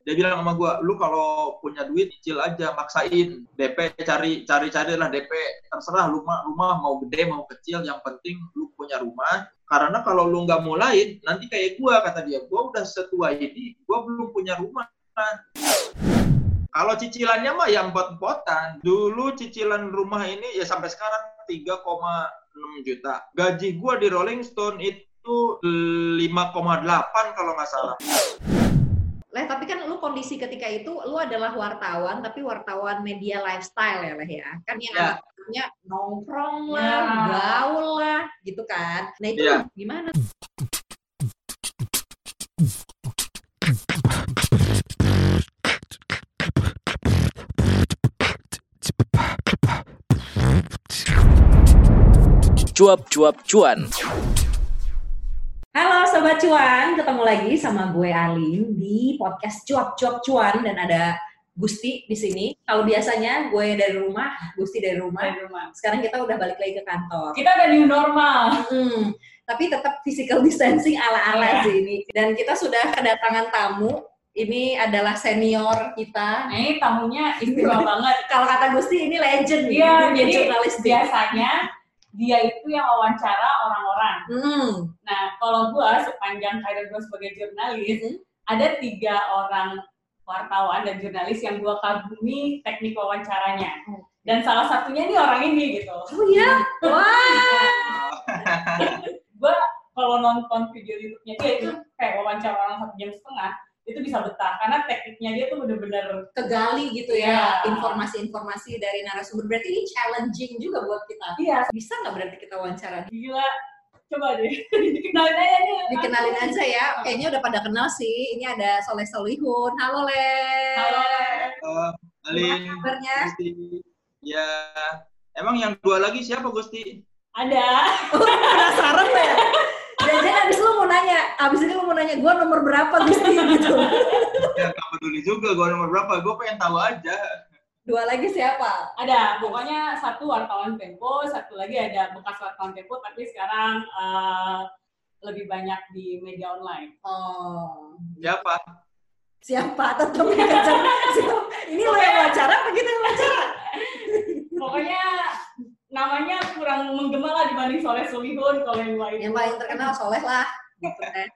dia bilang sama gue lu kalau punya duit cicil aja maksain. DP cari cari cari lah DP terserah rumah rumah mau gede mau kecil yang penting lu punya rumah. Karena kalau lu nggak mulai nanti kayak gue kata dia. Gue udah setua ini gue belum punya rumah. Kalau cicilannya mah yang empot-empotan. Dulu cicilan rumah ini ya sampai sekarang 3,6 juta. Gaji gue di Rolling Stone itu 5,8 kalau nggak salah Leh, tapi kan lu kondisi ketika itu lu adalah wartawan, tapi wartawan media lifestyle ya, Leh ya. Kan yang Ya. namanya nongkrong lah, Ya. gaul lah, gitu kan. Nah itu Ya. gimana? cuap-cuap cuan. Halo Sobat Cuan, ketemu lagi sama gue Alin di podcast Cuap Cuap Cuan dan ada Gusti di sini. Kalau biasanya gue dari rumah, Gusti dari rumah. Dari rumah. Sekarang kita udah balik lagi ke kantor. Kita udah new normal. Hmm, tapi tetap physical distancing ala-ala Iya. sih ini. Dan kita sudah kedatangan tamu. Ini adalah senior kita. Ini tamunya istimewa banget. Kalau kata Gusti ini legend Iya, jadi jurnalistik. biasanya dia itu yang wawancara orang-orang. Hmm. Nah, kalau gua sepanjang karir gua sebagai jurnalis, Mhm. ada tiga orang wartawan dan jurnalis yang gua kagumi teknik wawancaranya. Hmm. Dan salah satunya nih orang ini gitu. Oh iya? Wah. Gua kalau nonton video YouTube-nya dia itu kayak wawancara orang satu jam setengah, itu bisa betah karena tekniknya dia tuh bener-bener Kegali gitu ya Iya. informasi-informasi dari narasumber. Berarti ini challenging juga buat kita. iya Bisa nggak berarti kita wawancara? gila. Coba deh dikenalin aja nih. Dikenalin aja ya. Kayaknya udah pada kenal sih. Ini ada Soleh Solihun. Halo Le. Halo. Eh, Alin Gimana kabarnya? Gusti ya emang yang dua lagi siapa Gusti Ada. penasaran ya Jangan abis lu mau nanya, abis ini lu mau nanya, gue nomor berapa Gusti gitu. ya nggak peduli juga gue nomor berapa gue pengen tahu aja Dua lagi siapa? Ada. Pokoknya satu wartawan Tempo, satu lagi ada bekas wartawan Tempo, tapi sekarang eh, lebih banyak di media online. Oh, siapa siapa? Tetap. Siapa? Ini lo yang wawancara apa kita yang wawancara? Pokoknya namanya kurang menggema lah dibanding Soleh Solihun kalau yang lain. Yang paling terkenal Soleh lah. Gitu kan.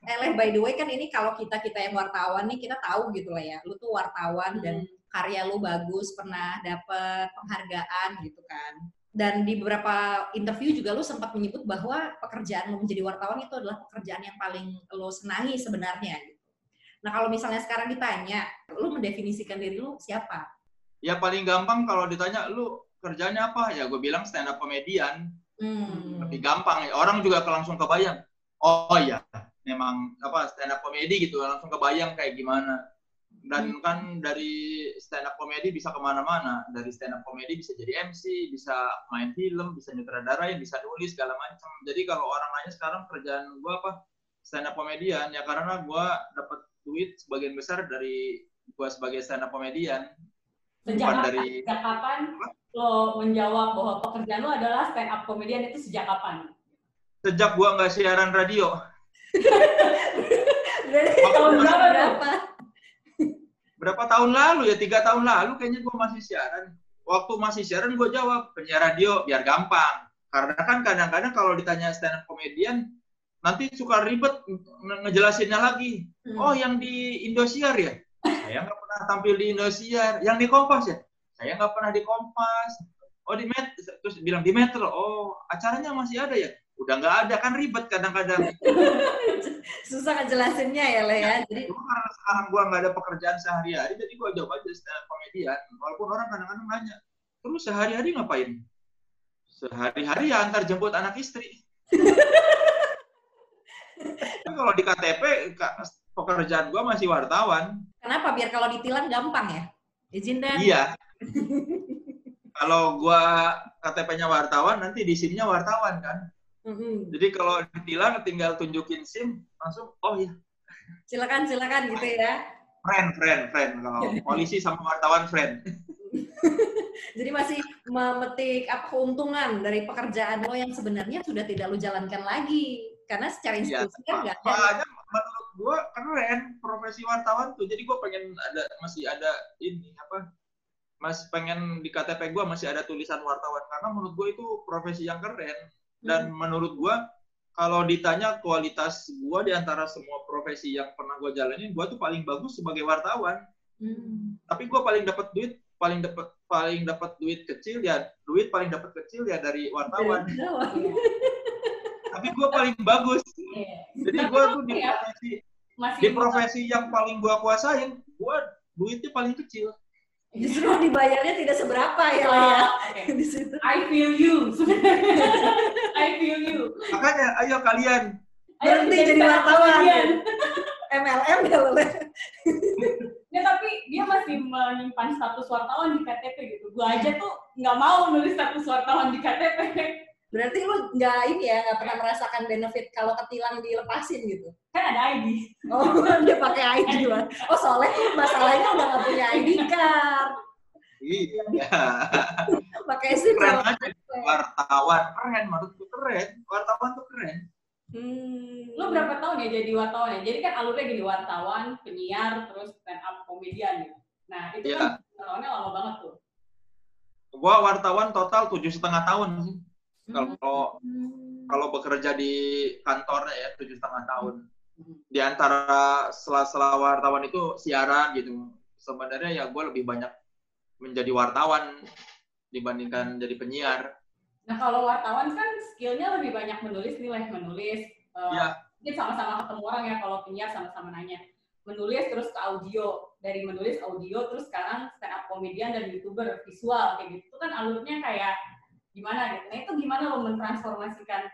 Eh, Leh, by the way kan ini kalau kita kita yang wartawan nih kita tahu gitu lah ya. Lu tuh wartawan dan karya lu bagus, pernah dapet penghargaan gitu kan. Dan di beberapa interview juga lu sempat menyebut bahwa pekerjaan lu menjadi wartawan itu adalah pekerjaan yang paling lu senangi sebenarnya gitu. Nah kalau misalnya sekarang ditanya, lu mendefinisikan diri lu siapa? ya paling gampang kalau ditanya lu kerjanya apa? Ya gue bilang stand up comedian. Hmm. lebih gampang. Orang juga langsung kebayang. Oh iya. Memang apa stand up comedy gitu. Langsung kebayang kayak gimana. Dan kan dari stand up comedy bisa ke mana-mana. Dari stand up comedy bisa jadi MC bisa main film bisa nyutradarain bisa nulis segala macam jadi kalau orang nanya sekarang kerjaan gue apa? Stand up comedian. Ya karena gue dapat duit sebagian besar dari gue sebagai stand up comedian Sejak kapan, dari sejak kapan lo menjawab bahwa pekerjaan lo adalah stand up comedian itu sejak kapan? sejak gue nggak siaran radio. Berarti tahun berapa berapa? berapa tahun lalu ya? Tiga tahun lalu kayaknya gue masih siaran. Waktu masih siaran gue jawab penyiar radio biar gampang. Karena kan kadang-kadang kalau ditanya stand up comedian nanti suka ribet nge- ngejelasinnya lagi. Hmm. oh yang di Indosiar ya saya nggak pernah tampil di Indosiar yang di Kompas ya saya nggak pernah di Kompas oh di Met terus bilang di Metro oh acaranya masih ada ya udah nggak ada kan ribet kadang-kadang Susah ngejelasinnya ya, Le ya. Jadi Cuma karena sekarang gua nggak ada pekerjaan sehari-hari, jadi gua jawab aja stand up comedian. Walaupun orang kadang-kadang nanya, terus sehari-hari ngapain? Sehari-hari ya antar jemput anak istri. Kalau di KTP, pekerjaan gua masih wartawan. kenapa? Biar kalau ditilang gampang ya. Izin dan Iya. kalau gua KTP-nya wartawan, nanti di SIM-nya wartawan kan. Mm-mm. Jadi kalau ditilang tinggal tunjukin SIM, langsung, oh iya, Silakan, silakan gitu ya. friend, friend, friend. Kalau polisi sama wartawan friend. Jadi masih memetik apa keuntungan dari pekerjaan lo yang sebenarnya sudah tidak lo jalankan lagi. Karena secara Iya, institusi kan nggak ada. menurut gue keren profesi wartawan tuh. Jadi gue pengen ada masih ada ini apa? Mas pengen di KTP gue masih ada tulisan wartawan karena menurut gue itu profesi yang keren dan menurut gue kalau ditanya kualitas gue di antara semua profesi yang pernah gue jalanin, gue tuh paling bagus sebagai wartawan. Hmm. Tapi gue paling dapat duit, paling dapat paling dapat duit kecil ya, duit paling dapat kecil ya dari wartawan. Tapi gue paling bagus. Iya. Jadi gue apa tuh di ya, profesi masih di profesi yang paling gue kuasain, gue duitnya paling kecil. Justru dibayarnya tidak seberapa ya ya. Oh. Di situ. I feel you. I feel you. Makanya ayo kalian Ayo Berhenti kita jadi wartawan. MLM ya lo Le. Ya tapi dia masih menyimpan status wartawan di KTP gitu. Gua aja tuh nggak mau nulis status wartawan di KTP. Berarti lu nggak ini ya, nggak pernah merasakan benefit kalau ketilang dilepasin gitu. Kan ada ID. Oh, dia pakai ID lah. Oh, soalnya tuh masalahnya udah nggak punya ID card. iya Pakai SIM keren aja wartawan keren menurutku keren wartawan tuh keren Hmm. Lu berapa tahun ya jadi wartawan ya? Jadi kan alurnya gini wartawan, penyiar, terus stand up komedian gitu. Nah itu Iya. kan wartawannya lama banget tuh. gua wartawan total tujuh setengah tahun sih Hmm. Kalau kalau bekerja di kantornya ya tujuh setengah tahun di antara sela-sela wartawan itu siaran gitu sebenarnya ya gue lebih banyak menjadi wartawan dibandingkan jadi penyiar Nah kalau wartawan kan skillnya lebih banyak menulis nih lah, menulis. Iya. Mungkin sama-sama ketemu orang ya kalau penyiar sama-sama nanya. Menulis terus ke audio, dari menulis audio terus sekarang stand up komedian dan youtuber visual kayak gitu Itu kan alurnya kayak gimana gitu. Nah itu gimana lo mentransformasikan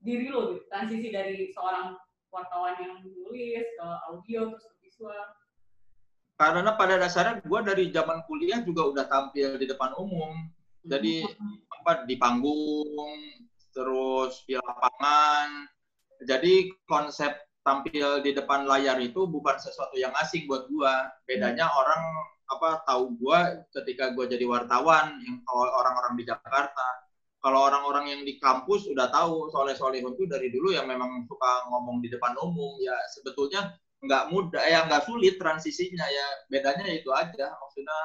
diri lo gitu, transisi dari seorang wartawan yang menulis ke audio terus ke visual. karena pada dasarnya gue dari zaman kuliah juga udah tampil di depan umum. Jadi apa di panggung terus di lapangan. Jadi konsep tampil di depan layar itu bukan sesuatu yang asing buat gua. Bedanya orang apa tahu gua ketika gua jadi wartawan yang kalau orang-orang di Jakarta kalau orang-orang yang di kampus udah tahu soleh solehun itu dari dulu yang memang suka ngomong di depan umum ya sebetulnya nggak mudah ya nggak sulit transisinya ya bedanya itu aja. Maksudnya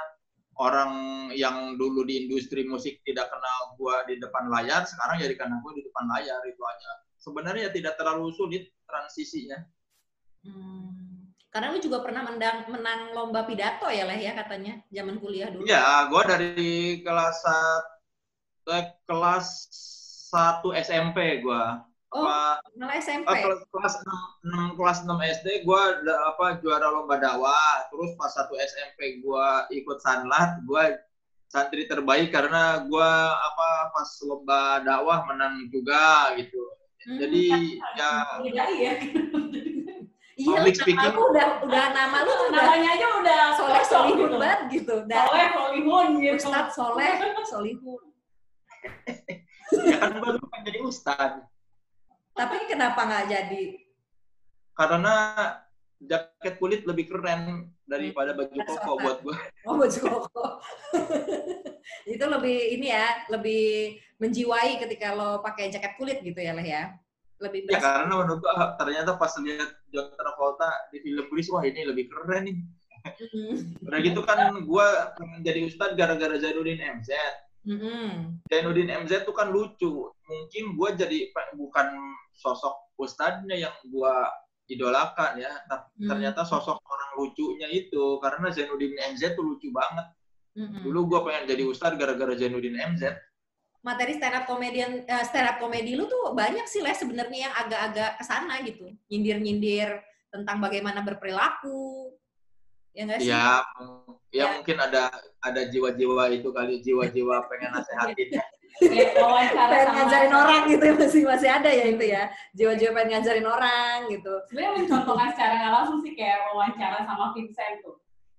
orang yang dulu di industri musik tidak kenal gua di depan layar sekarang jadi kenal gua di depan layar itu aja. Sebenarnya tidak terlalu sulit transisinya. Hmm. Karena lu juga pernah menang, menang lomba pidato ya Leh ya katanya zaman kuliah dulu. ya gua dari kelas eh, kelas 1 SMP gua Oh, apa malah SMP. eh, kelas kelas 6, kelas 6 SD gua ada apa juara lomba dakwah terus pas satu SMP gua ikut sanlat gua santri terbaik karena gua apa pas lomba dakwah menang juga gitu Hmm. jadi ya Bedai ya. Iya, public nama speaking. lu udah udah nama lu tuh udah Namanya aja udah soleh solihun gitu. banget gitu. Dan Soleh solihun gitu. Ustadz soleh solihun. ya kan dulu pengen jadi ustad Tapi kenapa nggak jadi? karena jaket kulit lebih keren daripada baju koko sopan. buat gua Oh baju koko. itu lebih ini ya, lebih menjiwai ketika lo pakai jaket kulit gitu ya Leh ya. Lebih ya karena menurut gua ternyata pas lihat John Travolta di film Grease wah ini lebih keren nih Mm-mm. udah gitu kan gua pengen jadi ustad gara-gara Zainuddin MZ Mm-mm. Zainuddin MZ tuh kan lucu. Mungkin gue jadi bukan sosok ustadznya yang gue idolakan ya, tapi Hmm. ternyata sosok orang lucunya itu karena Zainuddin MZ tuh lucu banget. Mm-mm. Dulu gue pengen jadi ustadz gara-gara Zainuddin MZ. Materi stand up comedian eh, stand up comedy lu tuh banyak sih lah sebenarnya yang agak-agak ke sana gitu. Nyindir-nyindir tentang bagaimana berperilaku. Ya nggak sih? Ya, ya, Ya. mungkin ada ada jiwa-jiwa itu kali jiwa-jiwa pengen nasehatin ya. Ya, wawancara pengen sama- ngajarin orang gitu ya, masih masih ada ya itu ya. Jiwa-jiwa pengen ngajarin orang gitu. Sebenarnya mencontohkan secara nggak langsung sih kayak wawancara sama Vincent tuh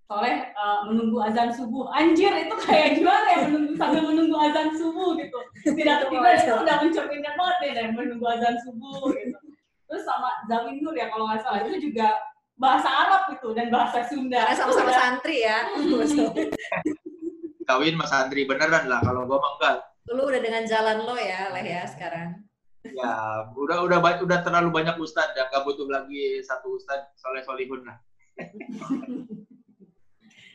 soalnya eh, menunggu azan subuh. Anjir itu kayak gimana ya menunggu sambil menunggu azan subuh gitu. Tidak tiba itu udah mencerminkan banget deh dari menunggu azan subuh gitu. Terus sama Zawin Nur ya kalau nggak salah. Itu juga bahasa Arab gitu dan bahasa Sunda. Karena sama-sama udah- santri ya. Kawin mas Andri beneran lah. Kalau gue mah enggak. lu udah dengan jalan lo ya lah ya sekarang. Ya, udah udah udah terlalu banyak ustadz. Ya, nggak butuh lagi satu ustadz soleh solihun lah.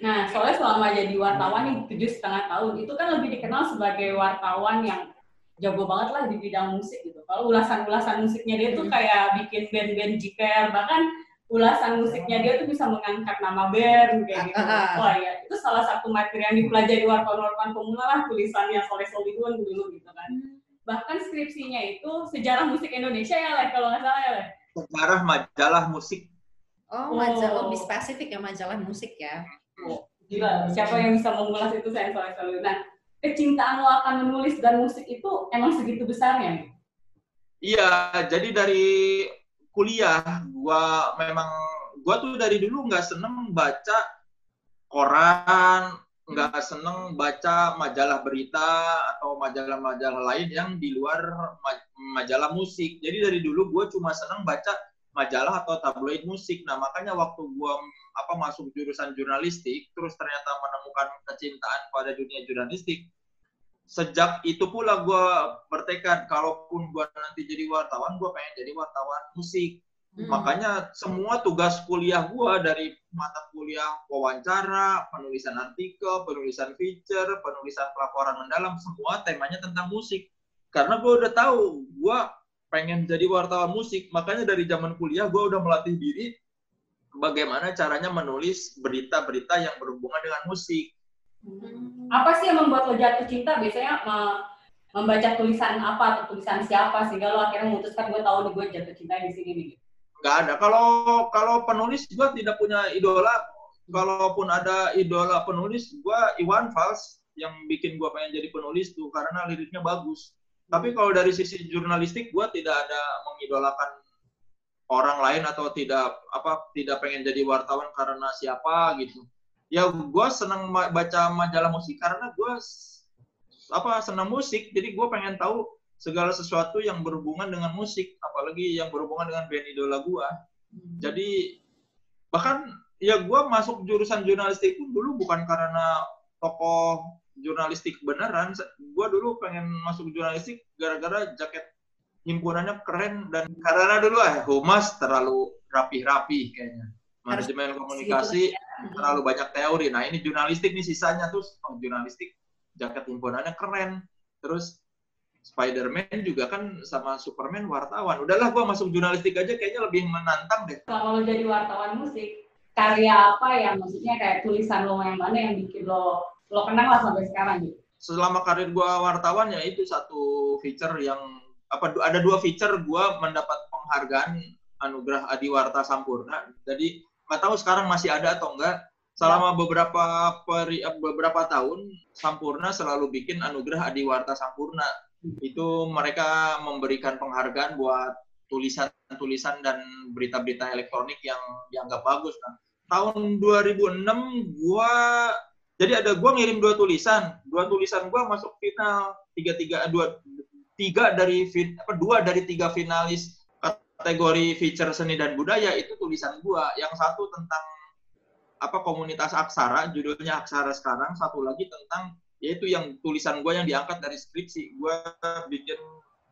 Nah, soalnya selama jadi wartawan yang tujuh setengah tahun, itu kan lebih dikenal sebagai wartawan yang jago banget lah di bidang musik gitu. Kalau ulasan-ulasan musiknya dia tuh kayak bikin band-band jiper, bahkan ulasan musiknya dia tuh bisa mengangkat nama band kayak gitu. Ah, ah. Wah ya, itu salah satu materi yang dipelajari wartawan-wartawan pemula lah tulisannya Soleh Solihun dulu gitu kan. Bahkan skripsinya itu sejarah musik Indonesia ya lah kalau nggak salah ya Leh. Sejarah majalah musik Oh, majalah Oh. lebih spesifik ya majalah musik ya. Gila, siapa yang bisa mengulas itu saya Soleh Solihun. Nah, kecintaan lo akan menulis dan musik itu emang segitu besarnya? Iya, jadi dari kuliah gua memang gua tuh dari dulu nggak seneng baca koran, nggak seneng baca majalah berita atau majalah-majalah lain yang di luar ma- majalah musik. Jadi dari dulu gua cuma seneng baca majalah atau tabloid musik. Nah, makanya waktu gua apa masuk jurusan jurnalistik, terus ternyata menemukan kecintaan pada dunia jurnalistik, sejak itu pula gue bertekad kalaupun gue nanti jadi wartawan gue pengen jadi wartawan musik Hmm. makanya semua tugas kuliah gue dari mata kuliah wawancara penulisan artikel penulisan feature penulisan pelaporan mendalam semua temanya tentang musik karena gue udah tahu gue pengen jadi wartawan musik makanya dari zaman kuliah gue udah melatih diri bagaimana caranya menulis berita-berita yang berhubungan dengan musik Apa sih yang membuat lo jatuh cinta? Biasanya me- membaca tulisan apa atau tulisan siapa sehingga lo akhirnya memutuskan gue tahu nih gue jatuh cinta di sini nih. nggak ada. Kalau kalau penulis gue tidak punya idola. Kalaupun ada idola penulis, gue Iwan Fals yang bikin gue pengen jadi penulis tuh karena liriknya bagus. Tapi kalau dari sisi jurnalistik, gue tidak ada mengidolakan orang lain atau tidak apa tidak pengen jadi wartawan karena siapa gitu. Ya gue senang ma- baca majalah musik karena gue apa senang musik, jadi gue pengen tahu segala sesuatu yang berhubungan dengan musik, apalagi yang berhubungan dengan band idola gue. Jadi bahkan ya gue masuk jurusan jurnalistik pun dulu bukan karena tokoh jurnalistik beneran. Gue dulu pengen masuk jurnalistik gara-gara jaket himpunannya keren dan karena dulu ah humas terlalu rapi-rapi kayaknya. Harus Manajemen komunikasi terlalu banyak teori. Nah ini jurnalistik nih sisanya terus oh, jurnalistik jaket himpunannya keren. Terus Spider-Man juga kan sama Superman wartawan. Udahlah gua masuk jurnalistik aja kayaknya lebih menantang deh. Lo jadi wartawan musik, karya apa yang maksudnya kayak tulisan lo yang mana yang bikin lo lo kenang lah sampai sekarang gitu? Selama karir gua wartawan ya itu satu feature yang apa ada dua feature gua mendapat penghargaan anugerah Adiwarta Sampurna. Jadi nggak tahu sekarang masih ada atau enggak. Selama beberapa peri, beberapa tahun Sampurna selalu bikin anugerah Adiwarta Sampurna. Itu mereka memberikan penghargaan buat tulisan-tulisan dan berita-berita elektronik yang dianggap bagus. Nah, tahun 2006 gua jadi ada gua ngirim dua tulisan, dua tulisan gua masuk final tiga tiga dua tiga dari apa dua dari tiga finalis kategori feature seni dan budaya itu tulisan gua. Yang satu tentang apa komunitas aksara, judulnya aksara sekarang. Satu lagi tentang yaitu yang tulisan gua yang diangkat dari skripsi. Gua bikin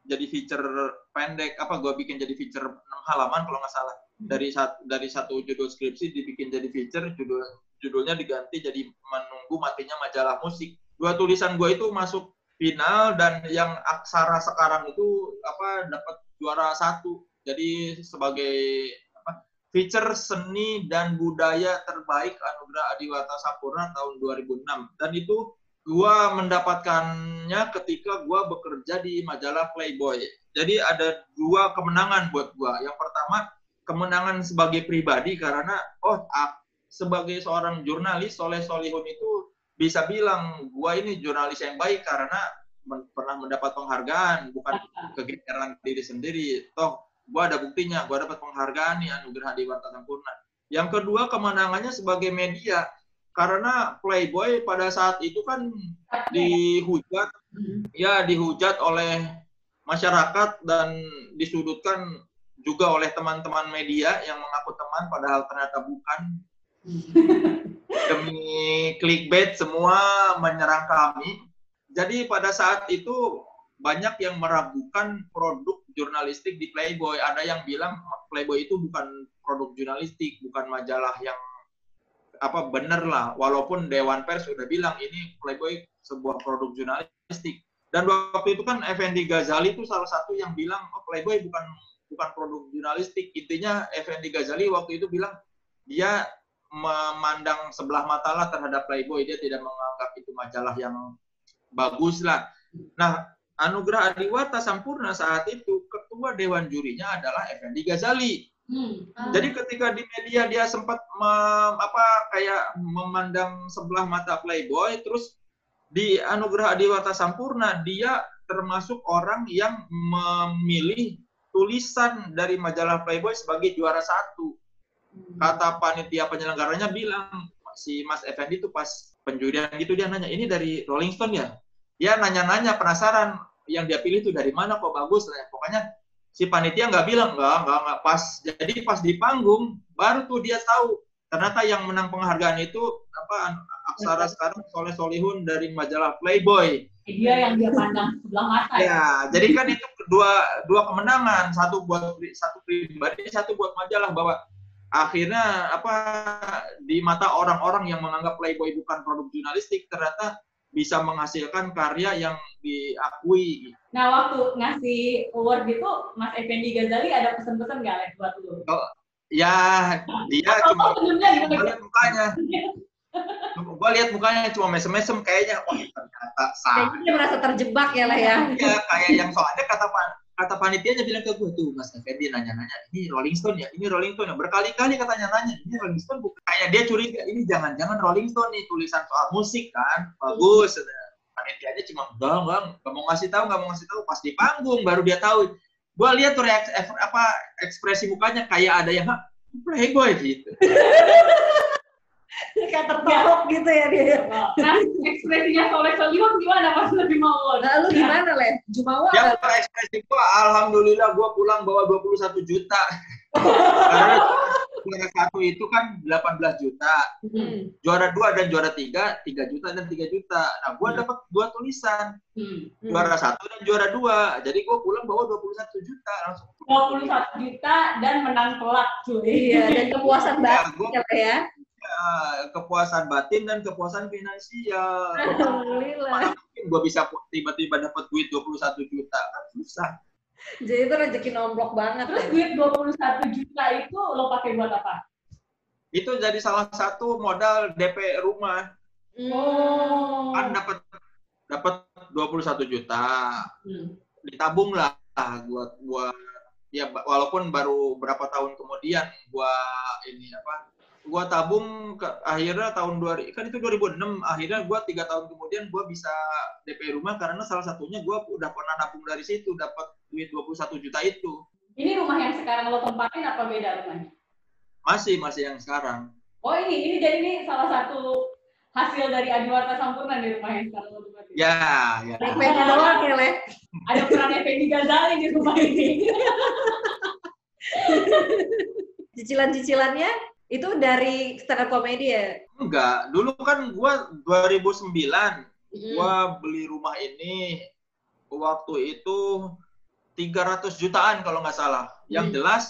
jadi feature pendek apa gua bikin jadi feature 6 halaman kalau nggak salah. Dari satu dari satu judul skripsi dibikin jadi feature judul judulnya diganti jadi menunggu matinya majalah musik. Dua tulisan gue itu masuk final dan yang aksara sekarang itu apa dapat juara satu. Jadi sebagai apa feature seni dan budaya terbaik anugerah Adiwata Sampurna tahun 2006 dan itu gua mendapatkannya ketika gua bekerja di majalah Playboy. Jadi ada dua kemenangan buat gua. Yang pertama kemenangan sebagai pribadi karena oh sebagai seorang jurnalis Soleh Solihun itu bisa bilang gua ini jurnalis yang baik karena men- pernah mendapat penghargaan bukan kegeeran diri sendiri. Toh gua ada buktinya gua dapat penghargaan nih anugerah Adiwarta Sampurna yang kedua kemenangannya sebagai media karena Playboy pada saat itu kan dihujat ya dihujat oleh masyarakat dan disudutkan juga oleh teman-teman media yang mengaku teman padahal ternyata bukan demi clickbait semua menyerang kami. Jadi pada saat itu banyak yang meragukan produk jurnalistik di Playboy. Ada yang bilang Playboy itu bukan produk jurnalistik, bukan majalah yang apa bener lah. Walaupun Dewan Pers sudah bilang ini Playboy sebuah produk jurnalistik. Dan waktu itu kan Effendi Ghazali itu salah satu yang bilang oh Playboy bukan bukan produk jurnalistik. Intinya Effendi Ghazali waktu itu bilang dia memandang sebelah mata lah terhadap Playboy. Dia tidak menganggap itu majalah yang bagus lah. Nah, Anugerah Adiwata Sampurna saat itu ketua dewan jurinya adalah Effendi Ghazali. Hmm. Jadi ketika di media dia sempat mem, apa kayak memandang sebelah mata Playboy, terus di Anugerah Adiwata Sampurna dia termasuk orang yang memilih tulisan dari majalah Playboy sebagai juara satu. Kata panitia penyelenggaranya bilang si Mas Effendi itu pas penjurian gitu dia nanya ini dari Rolling Stone ya? Dia nanya-nanya penasaran yang dia pilih itu dari mana kok bagus. Nah, pokoknya si panitia nggak bilang nggak nggak nggak pas. Jadi pas di panggung baru tuh dia tahu ternyata yang menang penghargaan itu apa aksara sekarang Soleh Solihun dari majalah Playboy. Dia yang dia pandang sebelah mata. Ya, jadi kan itu dua dua kemenangan, satu buat satu pribadi, satu buat majalah bahwa akhirnya apa di mata orang-orang yang menganggap Playboy bukan produk jurnalistik ternyata bisa menghasilkan karya yang diakui. Nah, waktu ngasih award itu, Mas Effendi Ghazali ada pesan-pesan nggak Leh, buat lu? Ya, dia Oh, cuma gua gimana? lihat mukanya, gua lihat mukanya cuma mesem-mesem kayaknya, wah ternyata salah. Kayaknya dia merasa terjebak ya lah ya. Iya, kayak yang soalnya kata pan kata panitianya bilang ke gue tuh Mas Effendi nanya-nanya ini Rolling Stone ya? Ini Rolling Stone ya? Berkali-kali katanya nanya ini Rolling Stone bukan kayak dia curiga ini jangan-jangan Rolling Stone nih tulisan soal musik kan? Bagus panitianya cuma enggak enggak nggak mau ngasih tahu nggak mau ngasih tahu pas di panggung baru dia tahu. Gue lihat tuh reaksi apa ekspresi mukanya kayak ada yang "Hah, playboy gitu Kayak tertorok gitu ya dia. Nah, ekspresinya Soleh Solihun gimana pas lebih mau? Nah, lu gimana, Le? Jumawa yang nggak? ekspresi gue alhamdulillah gue pulang bawa 21 juta karena juara satu itu kan 18 juta Hmm. juara dua dan juara tiga tiga juta dan tiga juta nah gue dapat dua tulisan Hmm. Hmm. juara satu dan juara dua jadi gue pulang bawa 21 juta langsung 21 juta dan menang telak cuy. Iya, dan kepuasan Ya, banget gua- ya, ya. Ya, kepuasan batin dan kepuasan finansial Alhamdulillah. mungkin gue bisa tiba-tiba dapat duit 21 juta kan susah Jadi itu rezeki nomplok banget Terus ya. duit 21 juta itu lo pakai buat apa? itu jadi salah satu modal DP rumah. Oh. kan dapat dapat 21 juta Hmm. ditabung lah buat buat ya walaupun baru berapa tahun kemudian gua ini apa gua tabung ke akhirnya tahun 2000 kan itu 2006 akhirnya gua tiga tahun kemudian gua bisa DP rumah karena salah satunya gua udah pernah nabung dari situ dapat duit 21 juta itu Ini rumah yang sekarang lo tempatin apa beda rumahnya? masih masih yang sekarang Oh ini, ini jadi ini salah satu hasil dari Adiwarta Sampurna di rumah yang sekarang lo tempatin. ya ya DP-nya doang ya, Le. Ada peran Effendi Ghazali di rumah ini. Cicilan-cicilannya itu dari stand up comedy ya? enggak dulu kan gua 2009 Hmm. gua beli rumah ini waktu itu 300 jutaan kalau nggak salah. Yang Hmm. jelas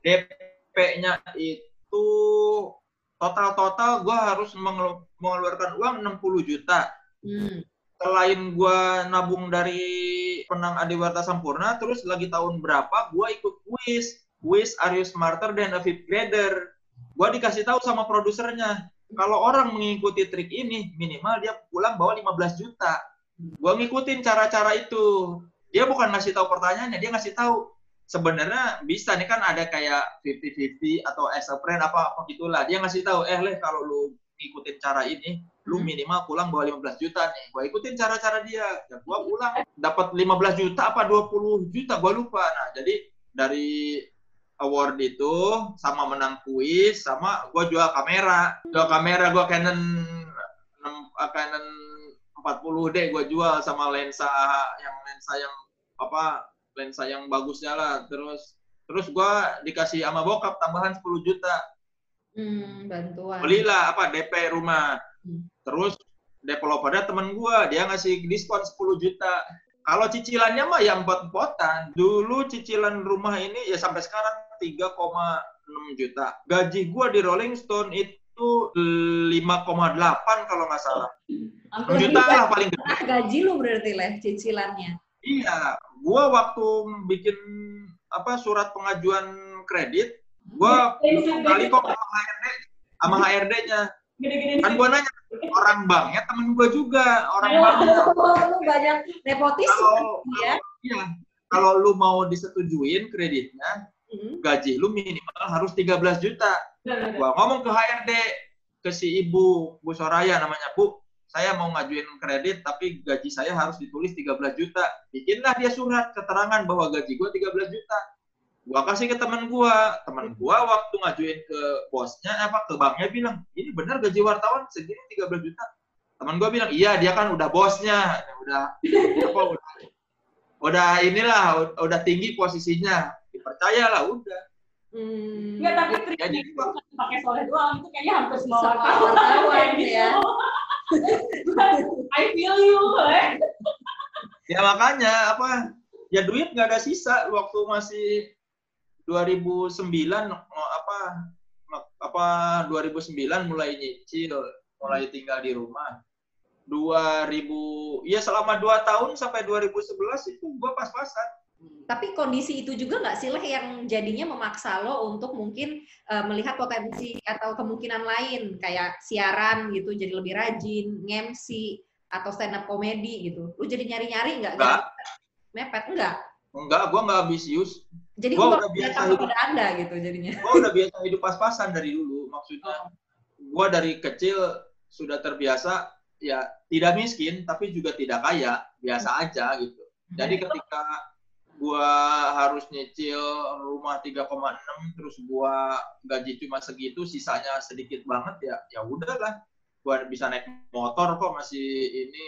DP-nya itu total-total gua harus mengelu- mengeluarkan uang 60 juta. Hmm. Selain gua nabung dari penang Adiwarta Sampurna, terus lagi tahun berapa gua ikut kuis. Kuis Are You Smarter Than a Fifth Grader. Gua dikasih tahu sama produsernya, kalau orang mengikuti trik ini, minimal dia pulang bawa 15 juta. Gua ngikutin cara-cara itu. Dia bukan ngasih tahu pertanyaannya, dia ngasih tahu sebenarnya bisa nih kan ada kayak 50-50 atau as a friend apa apa gitulah. Dia ngasih tahu, eh leh kalau lu ngikutin cara ini, lu Hmm. minimal pulang bawa 15 juta nih. Gua ikutin cara-cara dia. Ya, gua pulang dapat 15 juta apa 20 juta, gua lupa. Nah, jadi dari award itu sama menang kuis sama gua jual kamera. Jual kamera gua Canon 6, eh, Canon 40D gua jual sama lensa yang lensa yang apa lensa yang bagusnya lah. Terus terus gua dikasih sama bokap tambahan 10 juta Hmm, bantuan. belilah apa DP rumah Hmm. terus developernya temen gua dia ngasih diskon 10 juta Kalau cicilannya mah ya empot-empotan. Dulu cicilan rumah ini ya sampai sekarang 3,6 juta. Gaji gua di Rolling Stone itu 5,8 kalau nggak salah. 6 Hampir juta lah paling gede. Ah, gaji lu berarti leh cicilannya. Iya, gua waktu bikin apa surat pengajuan kredit, gua kali kok sama HRD sama HRD-nya. Kan gua nanya, orang banknya temen gua juga, orang. Oh, lu banyak nepotisme ya. iya, kalau lu mau disetujuin kreditnya, Hmm. gaji lu minimal harus 13 juta. Gua ngomong ke HRD, ke si ibu, Bu Soraya namanya, Bu, saya mau ngajuin kredit tapi gaji saya harus ditulis 13 juta. Bikinlah dia surat keterangan bahwa gaji gua 13 juta. Gua kasih ke teman gua, teman gua waktu ngajuin ke bosnya apa ke banknya bilang, "Ini benar gaji wartawan segini 13 juta." Teman gua bilang, "Iya, dia kan udah bosnya, udah apa udah, udah inilah udah tinggi posisinya." Dipercayalah udah. Hmm. Enggak, tapi trik itu bukan pakai soleh doang, itu kayaknya hampir semua wartawan kayak gitu. ya. I feel you, eh. Ya makanya apa ya duit nggak ada sisa waktu masih 2009 oh, apa apa 2009 mulai nyicil, mulai tinggal di rumah. 2000 ya selama 2 tahun sampai 2011 itu gua pas-pasan. Tapi kondisi itu juga nggak sih yang jadinya memaksa lo untuk mungkin eh, melihat potensi atau kemungkinan lain kayak siaran gitu jadi lebih rajin, nge-MC atau stand up comedy gitu. Lu jadi nyari-nyari nggak? Nggak. Mepet enggak? Enggak, gua nggak ambisius. Jadi Gua udah biasa hidup. kepada Anda gitu jadinya. Gua udah biasa hidup pas-pasan dari dulu. Maksudnya gua dari kecil sudah terbiasa ya tidak miskin tapi juga tidak kaya, biasa aja gitu. Jadi ketika gua harus nyicil rumah 3,6 terus gua gaji cuma segitu sisanya sedikit banget ya ya udahlah. Gua bisa naik motor kok masih ini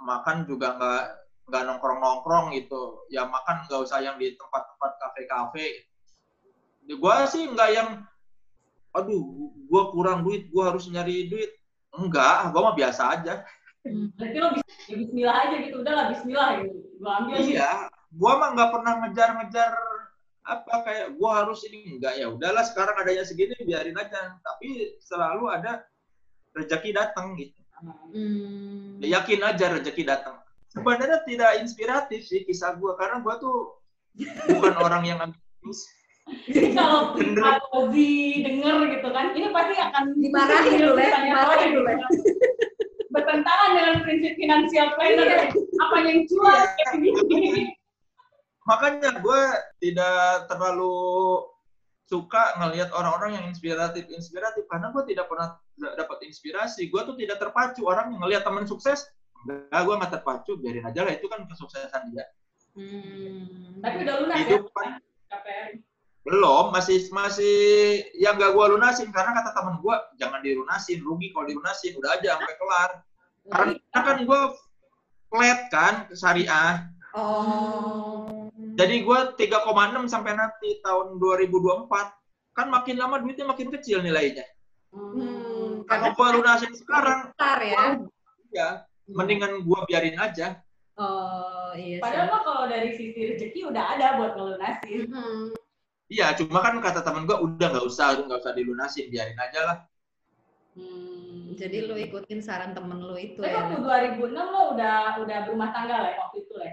makan juga nggak nggak nongkrong nongkrong gitu. Ya makan nggak usah yang di tempat-tempat kafe-kafe. Gua sih nggak yang aduh gua kurang duit gua harus nyari duit. Enggak gua mah biasa aja. Berarti lo bisa ya bismillah aja gitu, udah lah bismillah gitu. Gua ambil aja. Iya, gua mah nggak pernah ngejar-ngejar apa kayak gua harus ini enggak ya udahlah sekarang adanya segini biarin aja tapi selalu ada rezeki datang gitu Hmm. ya, yakin aja rezeki datang sebenarnya tidak inspiratif sih kisah gua karena gua tuh bukan orang yang ambisius Jadi kalau Bener. Pak Obi denger gitu kan, ini pasti akan Dimarahin dulu ya, dimarahin dulu ya. Bertentangan dengan prinsip finansial planner. Iya. Apa yang cuan kayak gini. Makanya gua tidak terlalu suka ngelihat orang-orang yang inspiratif inspiratif karena gua tidak pernah da- dapat inspirasi gua tuh tidak terpacu orang yang ngelihat teman sukses enggak gua nggak terpacu biarin aja lah itu kan kesuksesan dia Hmm. Tapi udah lunas ya. hidup kan KPR. belum masih masih yang gak gua lunasin karena kata teman gua jangan dilunasin rugi kalau dilunasin udah aja sampai kelar karena kan gua flat kan syariah Oh. Jadi gua 3,6 sampai nanti tahun 2024 kan makin lama duitnya makin kecil nilainya Hmm, kalau karena gua lunasin sekarang besar ya. ya mendingan gua biarin aja Oh, iya. sih. Padahal mah kalau dari sisi rezeki udah ada buat ngelunasin. Hmm. iya cuma kan kata teman gua udah nggak usah nggak usah dilunasin biarin aja lah Hmm. Jadi lu ikutin saran temen lu itu Tapi ya. waktu 2006 lo udah udah berumah tangga lah ya, waktu itu lah.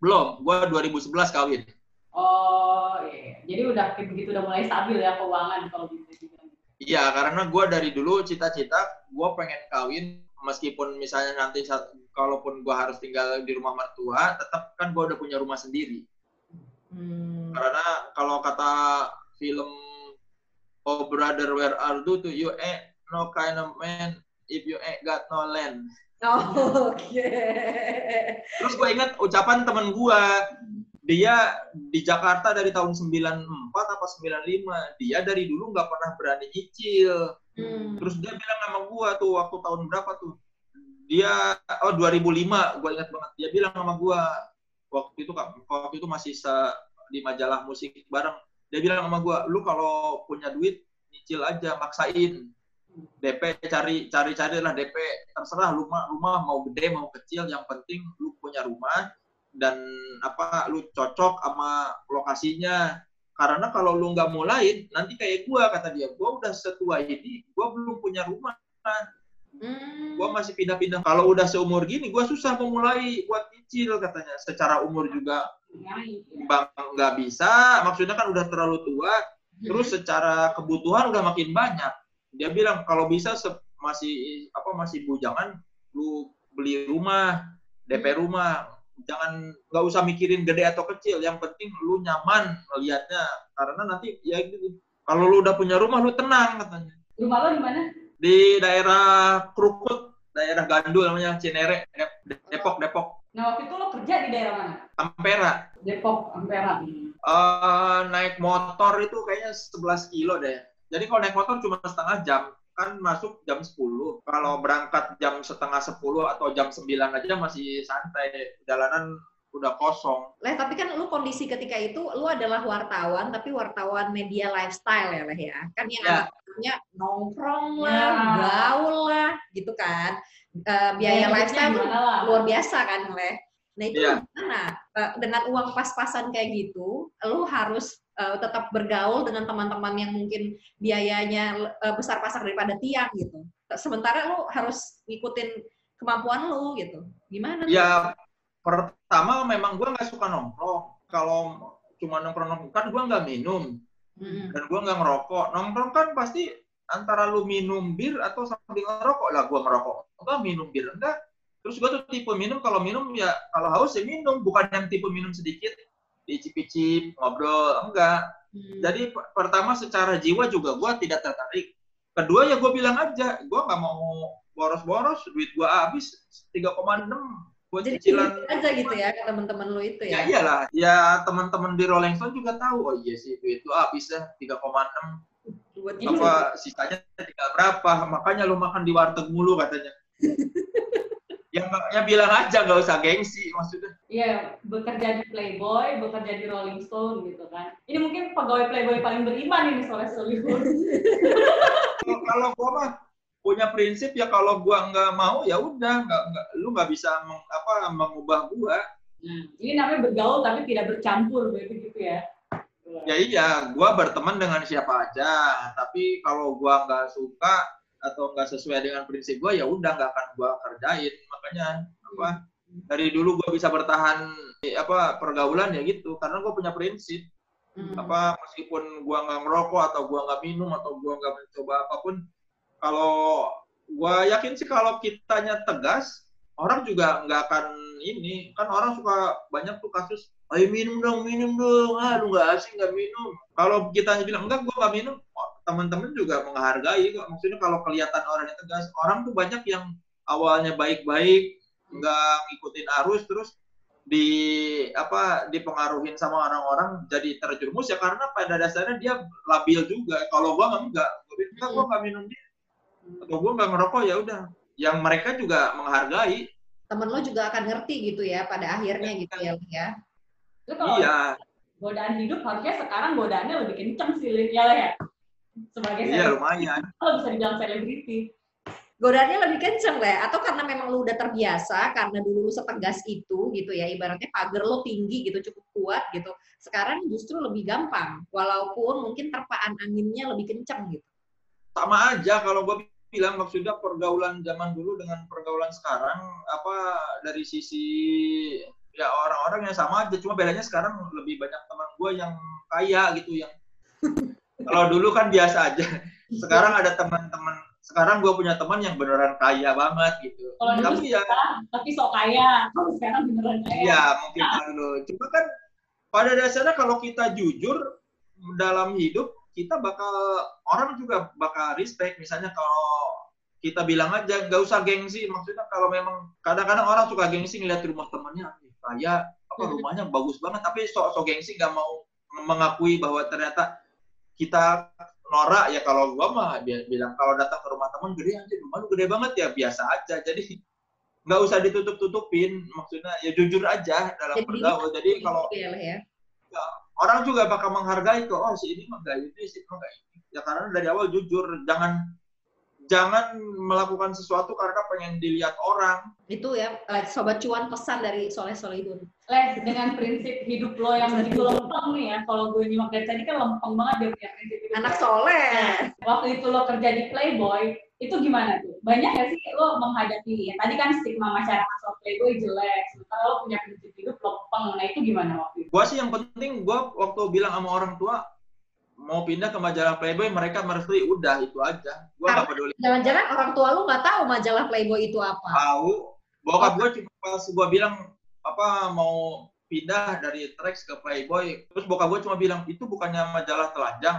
Belum gua 2011 kawin Oh iya. Jadi udah kayak begitu udah mulai stabil ya keuangan kalau bisa dibilang. Iya, karena gue dari dulu cita-cita gue pengen kawin meskipun misalnya nanti saat, kalaupun gue harus tinggal di rumah mertua, tetap kan gue udah punya rumah sendiri. Hmm. Karena kalau kata film Oh Brother Where Are You tuh you ain't no kind of man if you ain't got no land. Oh, Oke. Terus gue ingat ucapan temen gue, dia di Jakarta dari tahun 94 apa 95, dia dari dulu nggak pernah berani nyicil. Hmm. Terus dia bilang sama gua tuh waktu tahun berapa tuh? Dia oh 2005, gua ingat banget. Dia bilang sama gua waktu itu Kak, waktu itu masih se- di majalah musik bareng. Dia bilang sama gua, "Lu kalau punya duit nyicil aja, maksain. DP cari cari cari lah DP terserah rumah rumah mau gede mau kecil yang penting lu punya rumah dan apa lu cocok sama lokasinya. Karena kalau lu nggak mulai nanti kayak gua kata dia gua udah setua ini gua belum punya rumah. Hmm. gua masih pindah-pindah. Kalau udah seumur gini gua susah memulai buat cicil katanya. Secara umur juga bang nggak bisa maksudnya kan udah terlalu tua terus secara kebutuhan udah makin banyak dia bilang kalau bisa masih apa masih bujangan lu beli rumah DP rumah jangan nggak usah mikirin gede atau kecil yang penting lu nyaman melihatnya karena nanti ya gitu kalau lu udah punya rumah lu tenang katanya Rumah lo di mana? di daerah Krukut daerah Gandul namanya Cinere Dep- Depok Depok Nah waktu itu lo kerja di daerah mana? Ampera Depok, Ampera. Eh, naik motor itu kayaknya 11 kilo deh. Jadi kalau naik motor cuma setengah jam, kan masuk jam 10. Kalau berangkat jam setengah 10 atau jam 9 aja masih santai. Jalanan udah kosong. Leh, tapi kan lu kondisi ketika itu lu adalah wartawan, tapi wartawan media lifestyle ya, Leh ya. Kan yang Ya. namanya nongkrong lah, Ya. gaul lah, gitu kan. Eh, biaya Hidupnya lifestyle lah? luar biasa kan, Leh. Nah itu Iya. gimana? Eh, dengan uang pas-pasan kayak gitu, lu harus eh, tetap bergaul dengan teman-teman yang mungkin biayanya eh, besar pasak daripada tiang gitu. Sementara lu harus ngikutin kemampuan lu gitu. Gimana? tuh? Ya pertama memang gua nggak suka nongkrong. Kalau cuma nongkrong-nongkrong kan gua nggak minum Mm-mm. dan gua nggak ngerokok. Nongkrong kan pasti antara lu minum bir atau sambil ngerokok lah gua ngerokok. Enggak minum bir enggak. Terus gua tuh tipe minum kalau minum ya kalau haus ya minum, bukan yang tipe minum sedikit dicip-icip, ngobrol, enggak. Hmm. Jadi pertama secara jiwa juga gua tidak tertarik. Kedua ya gua bilang aja, gua nggak mau boros-boros, duit gua habis 3,6 buat Jadi cicilan. aja gitu ya ke teman-teman lu itu Ya ya. iyalah, ya teman-teman di Rolling Stone juga tahu, oh iya sih duit lu habis ya 3,6 Buat apa sisanya tinggal berapa makanya lu makan di warteg mulu katanya ya, ya bilang aja nggak usah gengsi maksudnya Iya, bekerja di Playboy, bekerja di Rolling Stone gitu kan. Ini mungkin pegawai Playboy paling beriman ini soalnya Hollywood. kalau gua mah punya prinsip ya kalau gua nggak mau ya udah nggak nggak lu nggak bisa meng, apa mengubah gua Nah, ini namanya bergaul tapi tidak bercampur begitu gitu ya. ya iya gua berteman dengan siapa aja tapi kalau gua nggak suka atau nggak sesuai dengan prinsip gua ya udah nggak akan gua kerjain. Makanya apa dari dulu gua bisa bertahan eh, apa pergaulan ya gitu karena gua punya prinsip. Hmm. apa meskipun gua nggak ngerokok atau gua nggak minum atau gua nggak mencoba apa pun kalau gua yakin sih kalau kitanya tegas orang juga nggak akan ini. Kan orang suka banyak tuh kasus ayo minum dong minum dong. Ah lu nggak asing nggak minum. Kalau kita bilang enggak gua nggak minum teman-teman juga menghargai kok. Maksudnya kalau kelihatan orang yang tegas orang tuh banyak yang awalnya baik-baik nggak ngikutin arus terus di apa dipengaruhin sama orang-orang jadi terjerumus ya karena pada dasarnya dia labil juga. Kalau gua nggak enggak. Gua bilang gua nggak minum dia. Atau gua nggak ngerokok ya udah. Yang mereka juga menghargai. Temen lo juga akan ngerti gitu ya pada akhirnya gitu ya. Ya. Itu kalau iya. godaan hidup harusnya sekarang godaannya lebih kenceng sih, ya ya. Sebagai iya selebriti, lumayan. Kalau bisa dibilang selebriti. Godaannya lebih kenceng lah atau karena memang lu udah terbiasa karena dulu lu setegas itu gitu ya ibaratnya pagar lo tinggi gitu cukup kuat gitu sekarang justru lebih gampang. Walaupun mungkin terpaan anginnya lebih kenceng gitu. Sama aja kalau gua bilang maksudnya pergaulan zaman dulu dengan pergaulan sekarang apa dari sisi ya orang-orang yang sama aja. Cuma bedanya sekarang lebih banyak teman gue yang kaya gitu yang kalau dulu kan biasa aja sekarang ada teman-teman sekarang gue punya teman yang beneran kaya banget gitu Kalau dulu tapi ya Tapi sok kaya, kalau sekarang beneran kaya. Iya, mungkin dulu. Cuma kan pada dasarnya kalau kita jujur dalam hidup, kita bakal orang juga bakal respect. Misalnya kalau kita bilang aja nggak usah gengsi. Maksudnya kalau memang kadang-kadang orang suka gengsi ngeliat rumah temannya, "Ih, kaya apa Hmm. rumahnya bagus banget, tapi sok-sok gengsi nggak mau mengakui bahwa ternyata kita norak ya kalau gua mah bilang kalau datang ke rumah teman gede anjir rumah lu gede banget ya biasa aja. Jadi nggak usah ditutup-tutupin maksudnya ya jujur aja dalam Jadi- bergaul. Jadi kalau Gitu ya, Leh, ya. orang juga bakal menghargai kok oh si ini mah gak ini si ini mah gak ini. Ya karena dari awal jujur jangan jangan melakukan sesuatu karena pengen dilihat orang. Itu ya, eh, sobat cuan pesan dari Soleh Solihun. Les dengan prinsip hidup lo yang begitu lempeng nih ya. Kalau gue nyimak dari tadi kan lempeng banget dia punya prinsip hidup. Anak soleh. Nah, waktu itu lo kerja di Playboy, itu gimana tuh? Banyak gak sih lo menghadapi ya? Tadi kan stigma masyarakat soal Playboy jelek, sementara lo punya prinsip hidup lempeng. Nah itu gimana waktu itu? Gua sih yang penting gua waktu bilang sama orang tua mau pindah ke majalah Playboy mereka merestui udah itu aja. Gua nggak peduli. Jangan-jangan orang tua lu nggak tahu majalah Playboy itu apa. Tahu. Bokap gua cuma pas gua bilang apa mau pindah dari Trax ke Playboy, terus bokap gua cuma bilang itu bukannya majalah telanjang.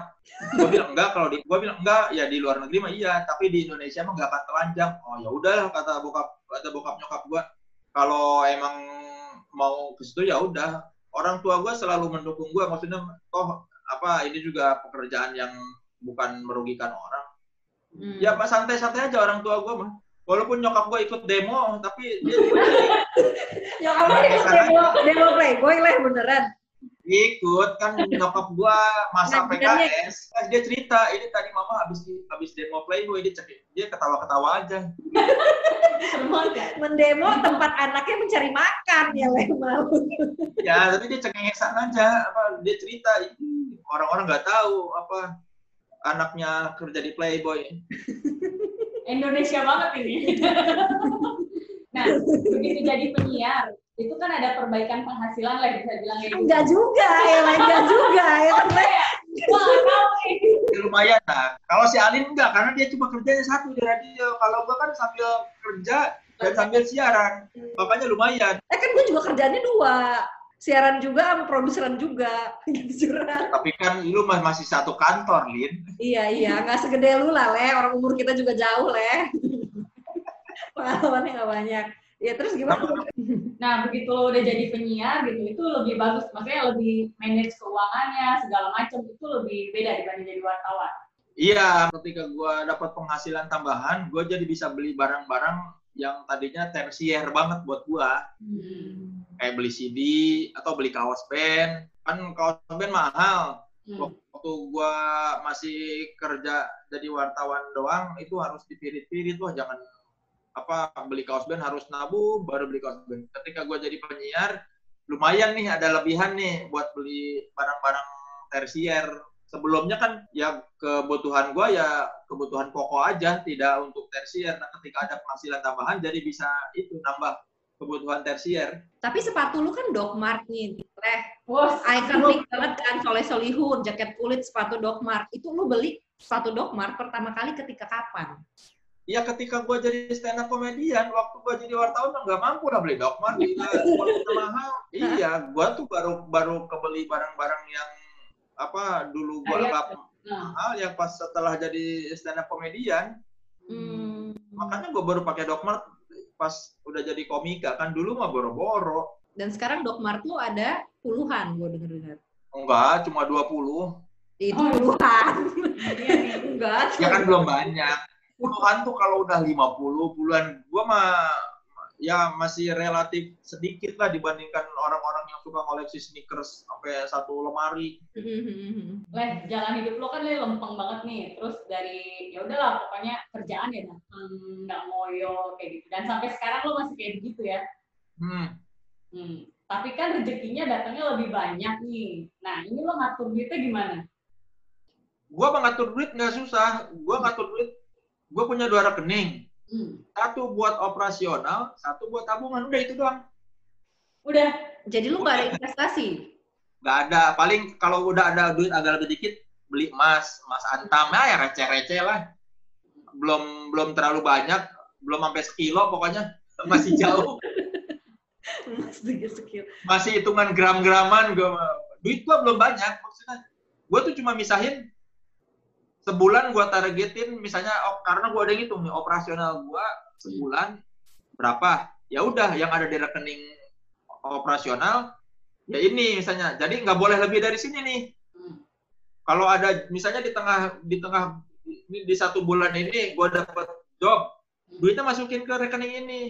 Gua bilang enggak kalau di gua bilang enggak ya di luar negeri mah iya, tapi di Indonesia mah nggak akan telanjang. Oh ya udahlah kata bokap kata bokap nyokap gua kalau emang mau ke situ ya udah. Orang tua gua selalu mendukung gua maksudnya toh apa ini juga pekerjaan yang bukan merugikan orang. Hmm. Ya pas santai-santai aja orang tua gua mah. Walaupun nyokap gua ikut demo, tapi dia Ya kamu ikut demo, demo Playboy lah beneran. Ikut kan nyokap gua masa Ngajarannya- PKS eh, dia cerita ini tadi mama habis habis demo Playboy dia cek dia ketawa-ketawa aja? Mendemo tempat anaknya mencari makan ya leh malu. ya tapi dia cengengesan aja apa dia cerita "Ih, orang-orang nggak tahu apa anaknya kerja di Playboy Indonesia banget ini. nah, begitu jadi penyiar, itu kan ada perbaikan penghasilan lah bisa bilang gitu. Enggak juga ya enggak juga ya. Wah, tahu nih. Ya, lumayan lah kalau si Alin enggak karena dia cuma kerjanya satu di radio kalau gua kan sambil kerja dan sambil siaran makanya lumayan Eh kan gue juga kerjanya dua. Siaran juga sama produseran juga. Tapi kan lu masih satu kantor Lin Iya iya, nggak segede lu lah leh. Orang umur kita juga jauh leh. Pengalamannya nggak banyak. Ya terus gimana? Nah, begitu lo udah jadi penyiar gitu, itu lebih bagus. Maksudnya lebih manage keuangannya, segala macam itu lebih beda dibanding jadi wartawan. Iya, ketika gua dapat penghasilan tambahan, gua jadi bisa beli barang-barang yang tadinya tersier banget buat gua. Hmm. Kayak beli CD atau beli kaos band. Kan kaos band mahal. Hmm. Waktu gua masih kerja jadi wartawan doang, itu harus dipirit-pirit wah jangan apa beli kaos band harus nabung baru beli kaos band. Ketika gua jadi penyiar, lumayan nih ada lebihan nih buat beli barang-barang tersier. Sebelumnya kan ya kebutuhan gua ya kebutuhan pokok aja, tidak untuk tersier. Nah, ketika ada penghasilan tambahan jadi bisa itu nambah kebutuhan tersier. Tapi sepatu lu kan Doc Mart nih. Leh, Wah, iconic banget kan Soleh Solihun, jaket kulit sepatu Doc Mart. Itu lu beli sepatu Doc Mart pertama kali ketika kapan? Ya ketika gua jadi stand up komedian, waktu gua jadi wartawan nggak mampu lah beli gila, kualitasnya mahal. Iya, gua tuh baru baru kebeli barang-barang yang apa dulu gua Kayak- anggap nah, mahal yang pas setelah jadi stand up komedian. Hmm. Makanya gua baru pakai Dokmart pas udah jadi komika kan dulu mah boro-boro. Dan sekarang Doc Mart lu ada puluhan gue denger-denger. Enggak, cuma 20. Itu Oh, iya. puluhan. iya nih. Enggak. Ya kan belum banyak. Puluhan tuh kalau udah 50, puluhan gua mah ya masih relatif sedikit lah dibandingkan orang-orang yang suka koleksi sneakers sampai satu lemari. Leh, jalan hidup lo kan Le, lempeng banget nih. Terus dari ya udahlah pokoknya kerjaan ya datang, nggak ngoyo kayak gitu. Dan sampai sekarang lo masih kayak begitu ya. Hmm. Hmm. Tapi kan rezekinya datangnya lebih banyak nih. Nah, ini lo ngatur duitnya gimana? Gua mengatur duit nggak susah. Gua ngatur duit. Gua punya dua rekening. Hmm. Satu buat operasional, satu buat tabungan. Udah itu doang. Udah, Jadi lu nggak ada investasi? Nggak ada. Paling kalau udah ada duit agak lebih dikit, beli emas, emas antam ya, ya receh-receh lah. Belum belum terlalu banyak, belum sampai sekilo pokoknya masih jauh. Skill. masih hitungan gram-graman gue duit gua belum banyak maksudnya gue tuh cuma misahin sebulan gua targetin misalnya oh, karena gua ada yang hitung nih operasional gua sebulan berapa? Ya udah yang ada di rekening operasional ya ini misalnya. Jadi nggak boleh lebih dari sini nih. Hmm. kalau ada misalnya di tengah di tengah di, di satu bulan ini gua dapat job duitnya masukin ke rekening ini.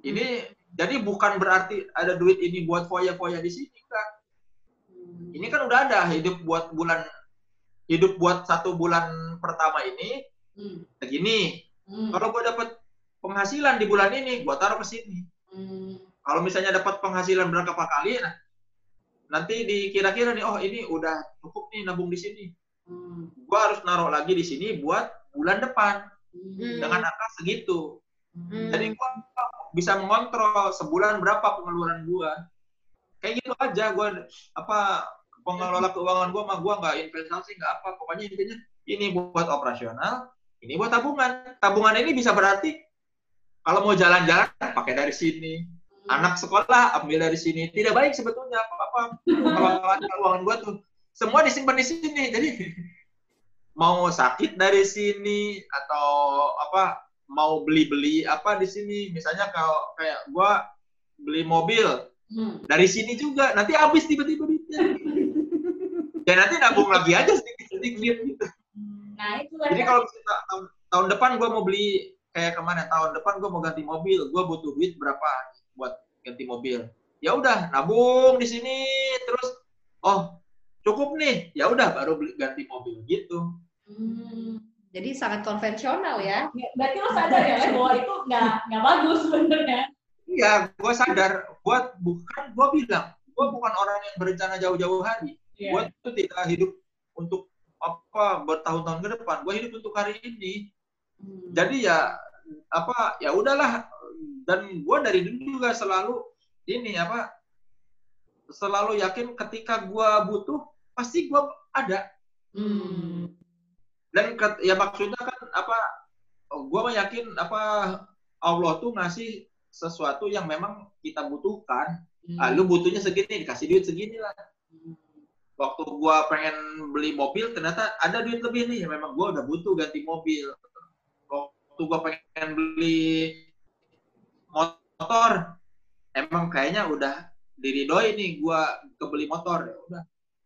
Ini jadi bukan berarti ada duit ini buat foya-foya di sini kan. Ini kan udah ada hidup buat bulan hidup buat satu bulan pertama ini Hmm. begini. Hmm. Kalau gue dapat penghasilan di bulan ini, gue taruh ke sini. Hmm. Kalau misalnya dapat penghasilan berapa kali, nah, nanti dikira-kira nih, oh ini udah cukup nih nabung di sini. Hmm. Gue harus naruh lagi di sini buat bulan depan Hmm. dengan angka segitu. Hmm. Jadi gue bisa mengontrol sebulan berapa pengeluaran gue. Kayak gitu aja gue apa pengelola keuangan gue mah gue nggak investasi nggak apa. Pokoknya intinya ini buat operasional ini buat tabungan. Tabungan ini bisa berarti kalau mau jalan-jalan pakai dari sini. Anak sekolah ambil dari sini. Tidak baik sebetulnya apa apa. Pengelolaan keuangan gue tuh semua disimpan di sini. Jadi mau sakit dari sini atau apa mau beli-beli apa di sini. Misalnya kalau kayak gue beli mobil Hmm. dari sini juga nanti habis tiba-tiba duitnya ya nanti nabung lagi aja sedikit-sedikit gitu Nah, itu lah. jadi kalau misalnya tahun, tahun depan gue mau beli kayak ke mana tahun depan gue mau ganti mobil gue butuh duit berapa buat ganti mobil ya udah nabung di sini terus oh cukup nih ya udah baru beli ganti mobil gitu Hmm. Jadi sangat konvensional ya. Berarti lo sadar ya, bahwa itu nggak nggak bagus sebenarnya. Iya gue sadar gue bukan gue bilang gue bukan orang yang berencana jauh-jauh hari Iya. gue tuh tidak hidup untuk apa bertahun-tahun ke depan gue hidup untuk hari ini Hmm. jadi ya apa ya udahlah dan gue dari dulu juga selalu ini apa selalu yakin ketika gue butuh pasti gue ada Hmm. dan ya maksudnya kan apa gue yakin apa Allah tuh ngasih sesuatu yang memang kita butuhkan. Hmm. ah, lu butuhnya segini dikasih duit segini lah. Hmm. waktu gua pengen beli mobil ternyata ada duit lebih nih. Memang gua udah butuh ganti mobil. Waktu gua pengen beli motor emang kayaknya udah diridoi nih gua kebeli motor. Ya udah.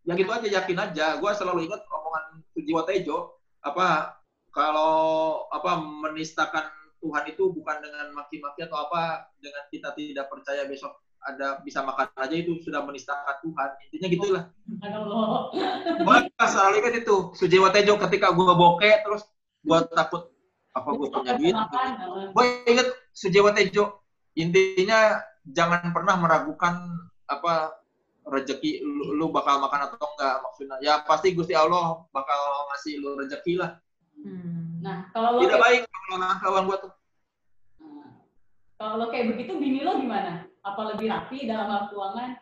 Ya gitu aja yakin aja. Gua selalu ingat omongan Sujiwo Tejo apa kalau apa menistakan Tuhan itu bukan dengan maki-maki atau apa dengan kita tidak percaya besok ada bisa makan aja itu sudah menistakan Tuhan. Intinya gitulah. Gua selalu ingat itu. Sujiwo Tejo ketika gua bokeh terus gua takut apa gua punya duit? Gue inget Sujiwo Tejo intinya jangan pernah meragukan apa rezeki lu, lu bakal makan atau enggak maksudnya. Ya pasti Gusti Allah bakal ngasih lu rezeki lah. Hmm. Nah, kalau tidak baik pengelolaan keuangan gua tuh kalau kayak begitu, bini lo gimana? Apa lebih rapi dalam hal keuangan?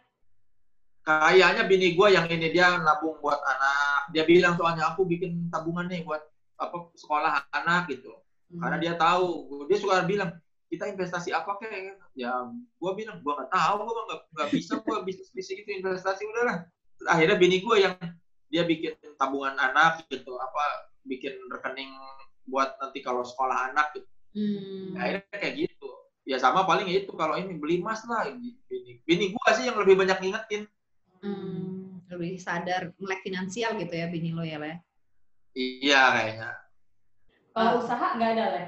kayaknya bini gua yang ini dia nabung buat anak dia bilang soalnya aku bikin tabungan nih buat apa sekolah anak gitu Hmm. karena dia tahu dia suka bilang kita investasi apa kayak ya gua bilang gua nggak tahu gua nggak nggak bisa gua bisnis bisnis itu investasi udahlah akhirnya bini gua yang dia bikin tabungan anak gitu apa bikin rekening buat nanti kalau sekolah anak gitu. Hmm. akhirnya kayak gitu ya sama paling itu kalau ini beli emas lah bini bini gua sih yang lebih banyak ngingetin Hmm. Lebih sadar melek finansial gitu ya bini lo ya, Le? iya kayaknya Kalau Ah. usaha nggak ada, Le?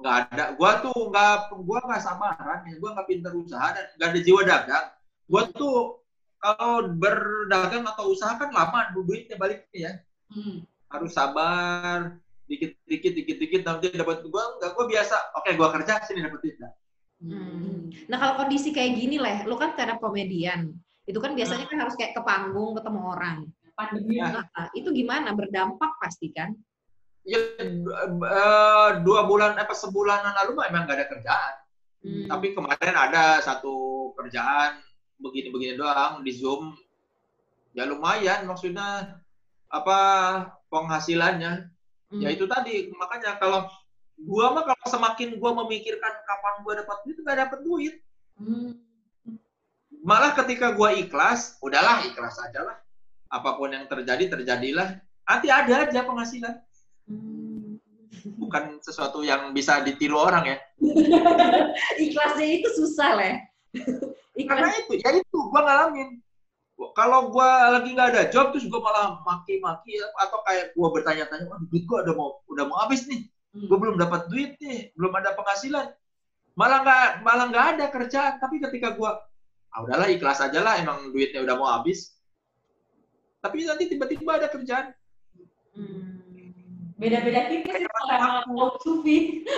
nggak ada gua tuh nggak gua nggak samaran ya gua nggak pinter usaha dan nggak ada jiwa dagang gua tuh kalau berdagang atau usaha kan lama duitnya baliknya ya Hmm. harus sabar dikit dikit dikit dikit nanti dapat gua nggak gua biasa oke gua kerja sini dapat duit dah. Hmm. Nah kalau kondisi kayak gini leh, lu kan stand up komedian, itu kan biasanya kan harus kayak ke panggung ketemu orang. Pandemi. Ya. Nah, itu gimana? Berdampak pasti kan? ya eh, dua bulan apa sebulanan lalu mah emang nggak ada kerjaan Hmm. tapi kemarin ada satu kerjaan begini-begini doang di zoom ya lumayan maksudnya apa penghasilannya Hmm. ya itu tadi makanya kalau gua mah kalau semakin gua memikirkan kapan gua dapat duit nggak dapat duit Hmm. malah ketika gua ikhlas udahlah ikhlas aja lah apa pun yang terjadi terjadilah nanti ada aja penghasilan Hmm. bukan sesuatu yang bisa ditiru orang ya Ikhlasnya itu susah leh. karena Ikhlas. itu ya itu gua ngalamin kalau gua lagi nggak ada job terus gua malah maki-maki atau kayak gua bertanya-tanya wah duit gua udah mau udah mau habis nih. Hmm. gue belum dapat duit nih belum ada penghasilan. Malah nggak malah nggak ada kerjaan. Tapi ketika gua ah udahlah ikhlas aja lah emang duitnya udah mau habis. Tapi nanti tiba-tiba ada kerjaan. Hmm. Beda-beda tipis sih kalau sufi.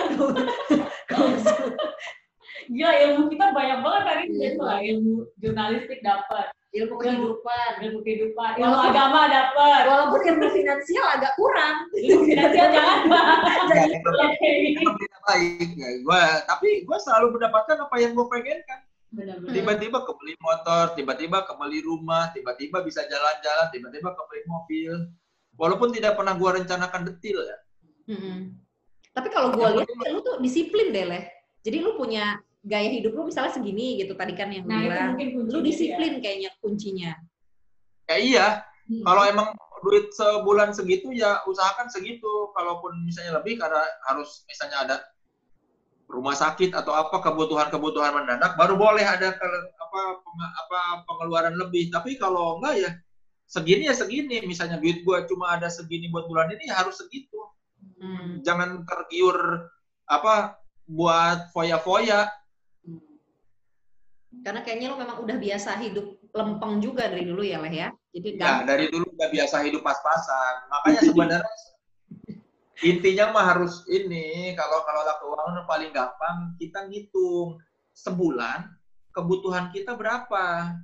Gila ilmu kita banyak banget hari ini itu lah ilmu jurnalistik dapat, ilmu kehidupan. ilmu kehidupan, ilmu Walaupun- agama dapat, Walaupun ilmu finansial agak kurang. ilmu finansial jangan tidak baik. Gua, tapi gue selalu mendapatkan apa yang gue pengen kan. Tiba-tiba kebeli motor, tiba-tiba kebeli rumah, tiba-tiba bisa jalan-jalan, tiba-tiba kebeli mobil. Walaupun tidak pernah gue rencanakan detil ya. Mm-mm. Tapi kalau gue lihat lu tuh disiplin deh, Leh. Jadi lu punya gaya hidup lu misalnya segini gitu tadi kan yang Nah, bilang. Lu disiplin kayaknya kuncinya. Ya iya, Hmm. kalau emang duit sebulan segitu ya usahakan segitu. Kalaupun misalnya lebih karena harus misalnya ada rumah sakit atau apa kebutuhan-kebutuhan mendadak baru boleh ada ke- apa peng- apa pengeluaran lebih. Tapi kalau enggak ya segini ya segini. Misalnya duit gua cuma ada segini buat bulan ini ya harus segitu. Hmm. Jangan tergiur apa buat foya-foya. Karena kayaknya lu memang udah biasa hidup lempeng juga dari dulu ya, Leh ya. Jadi Ya, dari dulu udah biasa hidup pas-pasan. Makanya sebenarnya intinya mah harus ini kalau kalau keuangan paling gampang kita ngitung sebulan kebutuhan kita berapa.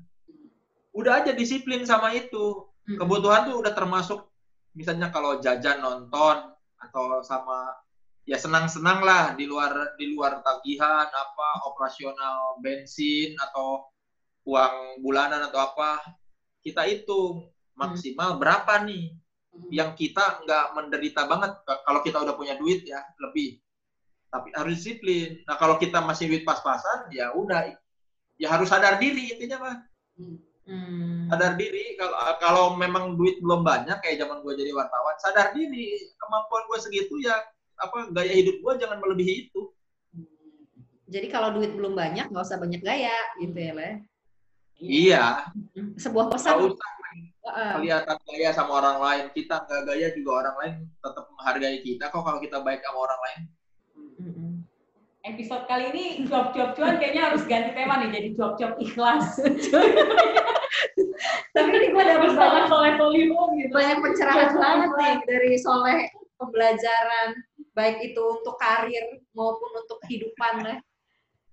Udah aja disiplin sama itu. Kebutuhan tuh udah termasuk misalnya kalau jajan nonton atau sama ya senang-senang lah di luar di luar tagihan apa operasional bensin atau uang bulanan atau apa. Kita hitung maksimal berapa nih yang kita nggak menderita banget. Kalau kita udah punya duit ya lebih. Tapi harus disiplin. Nah kalau kita masih duit pas-pasan ya udah. Ya harus sadar diri intinya mah Hmm. sadar diri. Kalau kalau memang duit belum banyak kayak zaman gue jadi wartawan sadar diri. Kemampuan gue segitu ya apa gaya hidup gue jangan melebihi itu Jadi kalau duit belum banyak, nggak usah banyak gaya, gitu ya, Leh. iya Sebuah pesan. usah Heeh. kelihatan gaya sama orang lain kita nggak gaya juga orang lain tetap menghargai kita kok kalau kita baik sama orang lain. Episode kali ini cuap-cuap cuan kayaknya harus ganti tema nih jadi cuap-cuap ikhlas. Tapi ini gue dapet banget soleh solihun gitu. banyak pencerahan banget nih dari Soleh pembelajaran baik itu untuk karir maupun untuk kehidupan lah.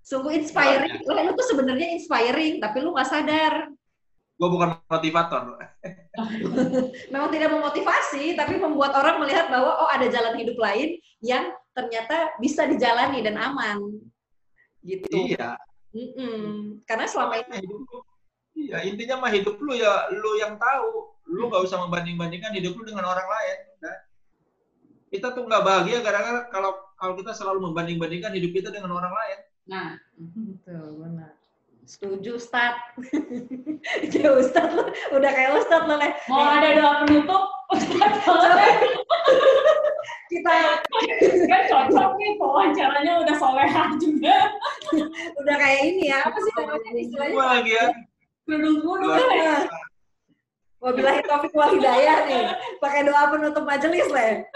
Sungguh inspiring. Leh, lu tuh sebenarnya inspiring, tapi lu nggak sadar. gue bukan motivator Memang tidak memotivasi, tapi membuat orang melihat bahwa oh ada jalan hidup lain yang ternyata bisa dijalani dan aman. Gitu. iya Mm-mm. Karena selama ini iya intinya mah hidup lu ya lu yang tahu lu nggak usah membanding-bandingkan hidup lu dengan orang lain udah. Kita tuh nggak bahagia gara-gara kalau kalau kita selalu membanding-bandingkan hidup kita dengan orang lain Nah, Betul, benar. Setuju, Ustad. ya, Ustad lu udah kayak Ustad lu, Leh. mau ada doa penutup, Ustaz soleh. Kita kan cocok nih wawancaranya udah solehan juga. udah kayak ini ya, apa sih namanya istilahnya? lagi ya Kerudung kudu kan. biasa. Wabillahi taufiq wal hidayah nih. Pakai doa penutup majelis, Leh.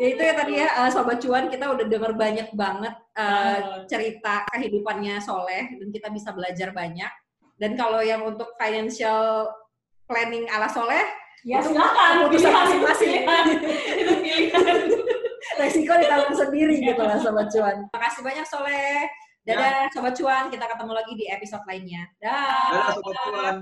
Ya itu ya tadi ya, eh, Sobat Cuan, kita udah denger banyak banget Banget. cerita kehidupannya Soleh, dan kita bisa belajar banyak. Dan kalau yang untuk financial planning ala Soleh, Ya Itu silakan keputusan pilihan, itu masing-masing. pilihan. Itu pilihan. resiko ditanggung sendiri gitu lah Sobat Cuan. Makasih banyak Soleh. Dadah Sobat Cuan, kita ketemu lagi di episode lainnya. Dah. Dadah, sobat cuan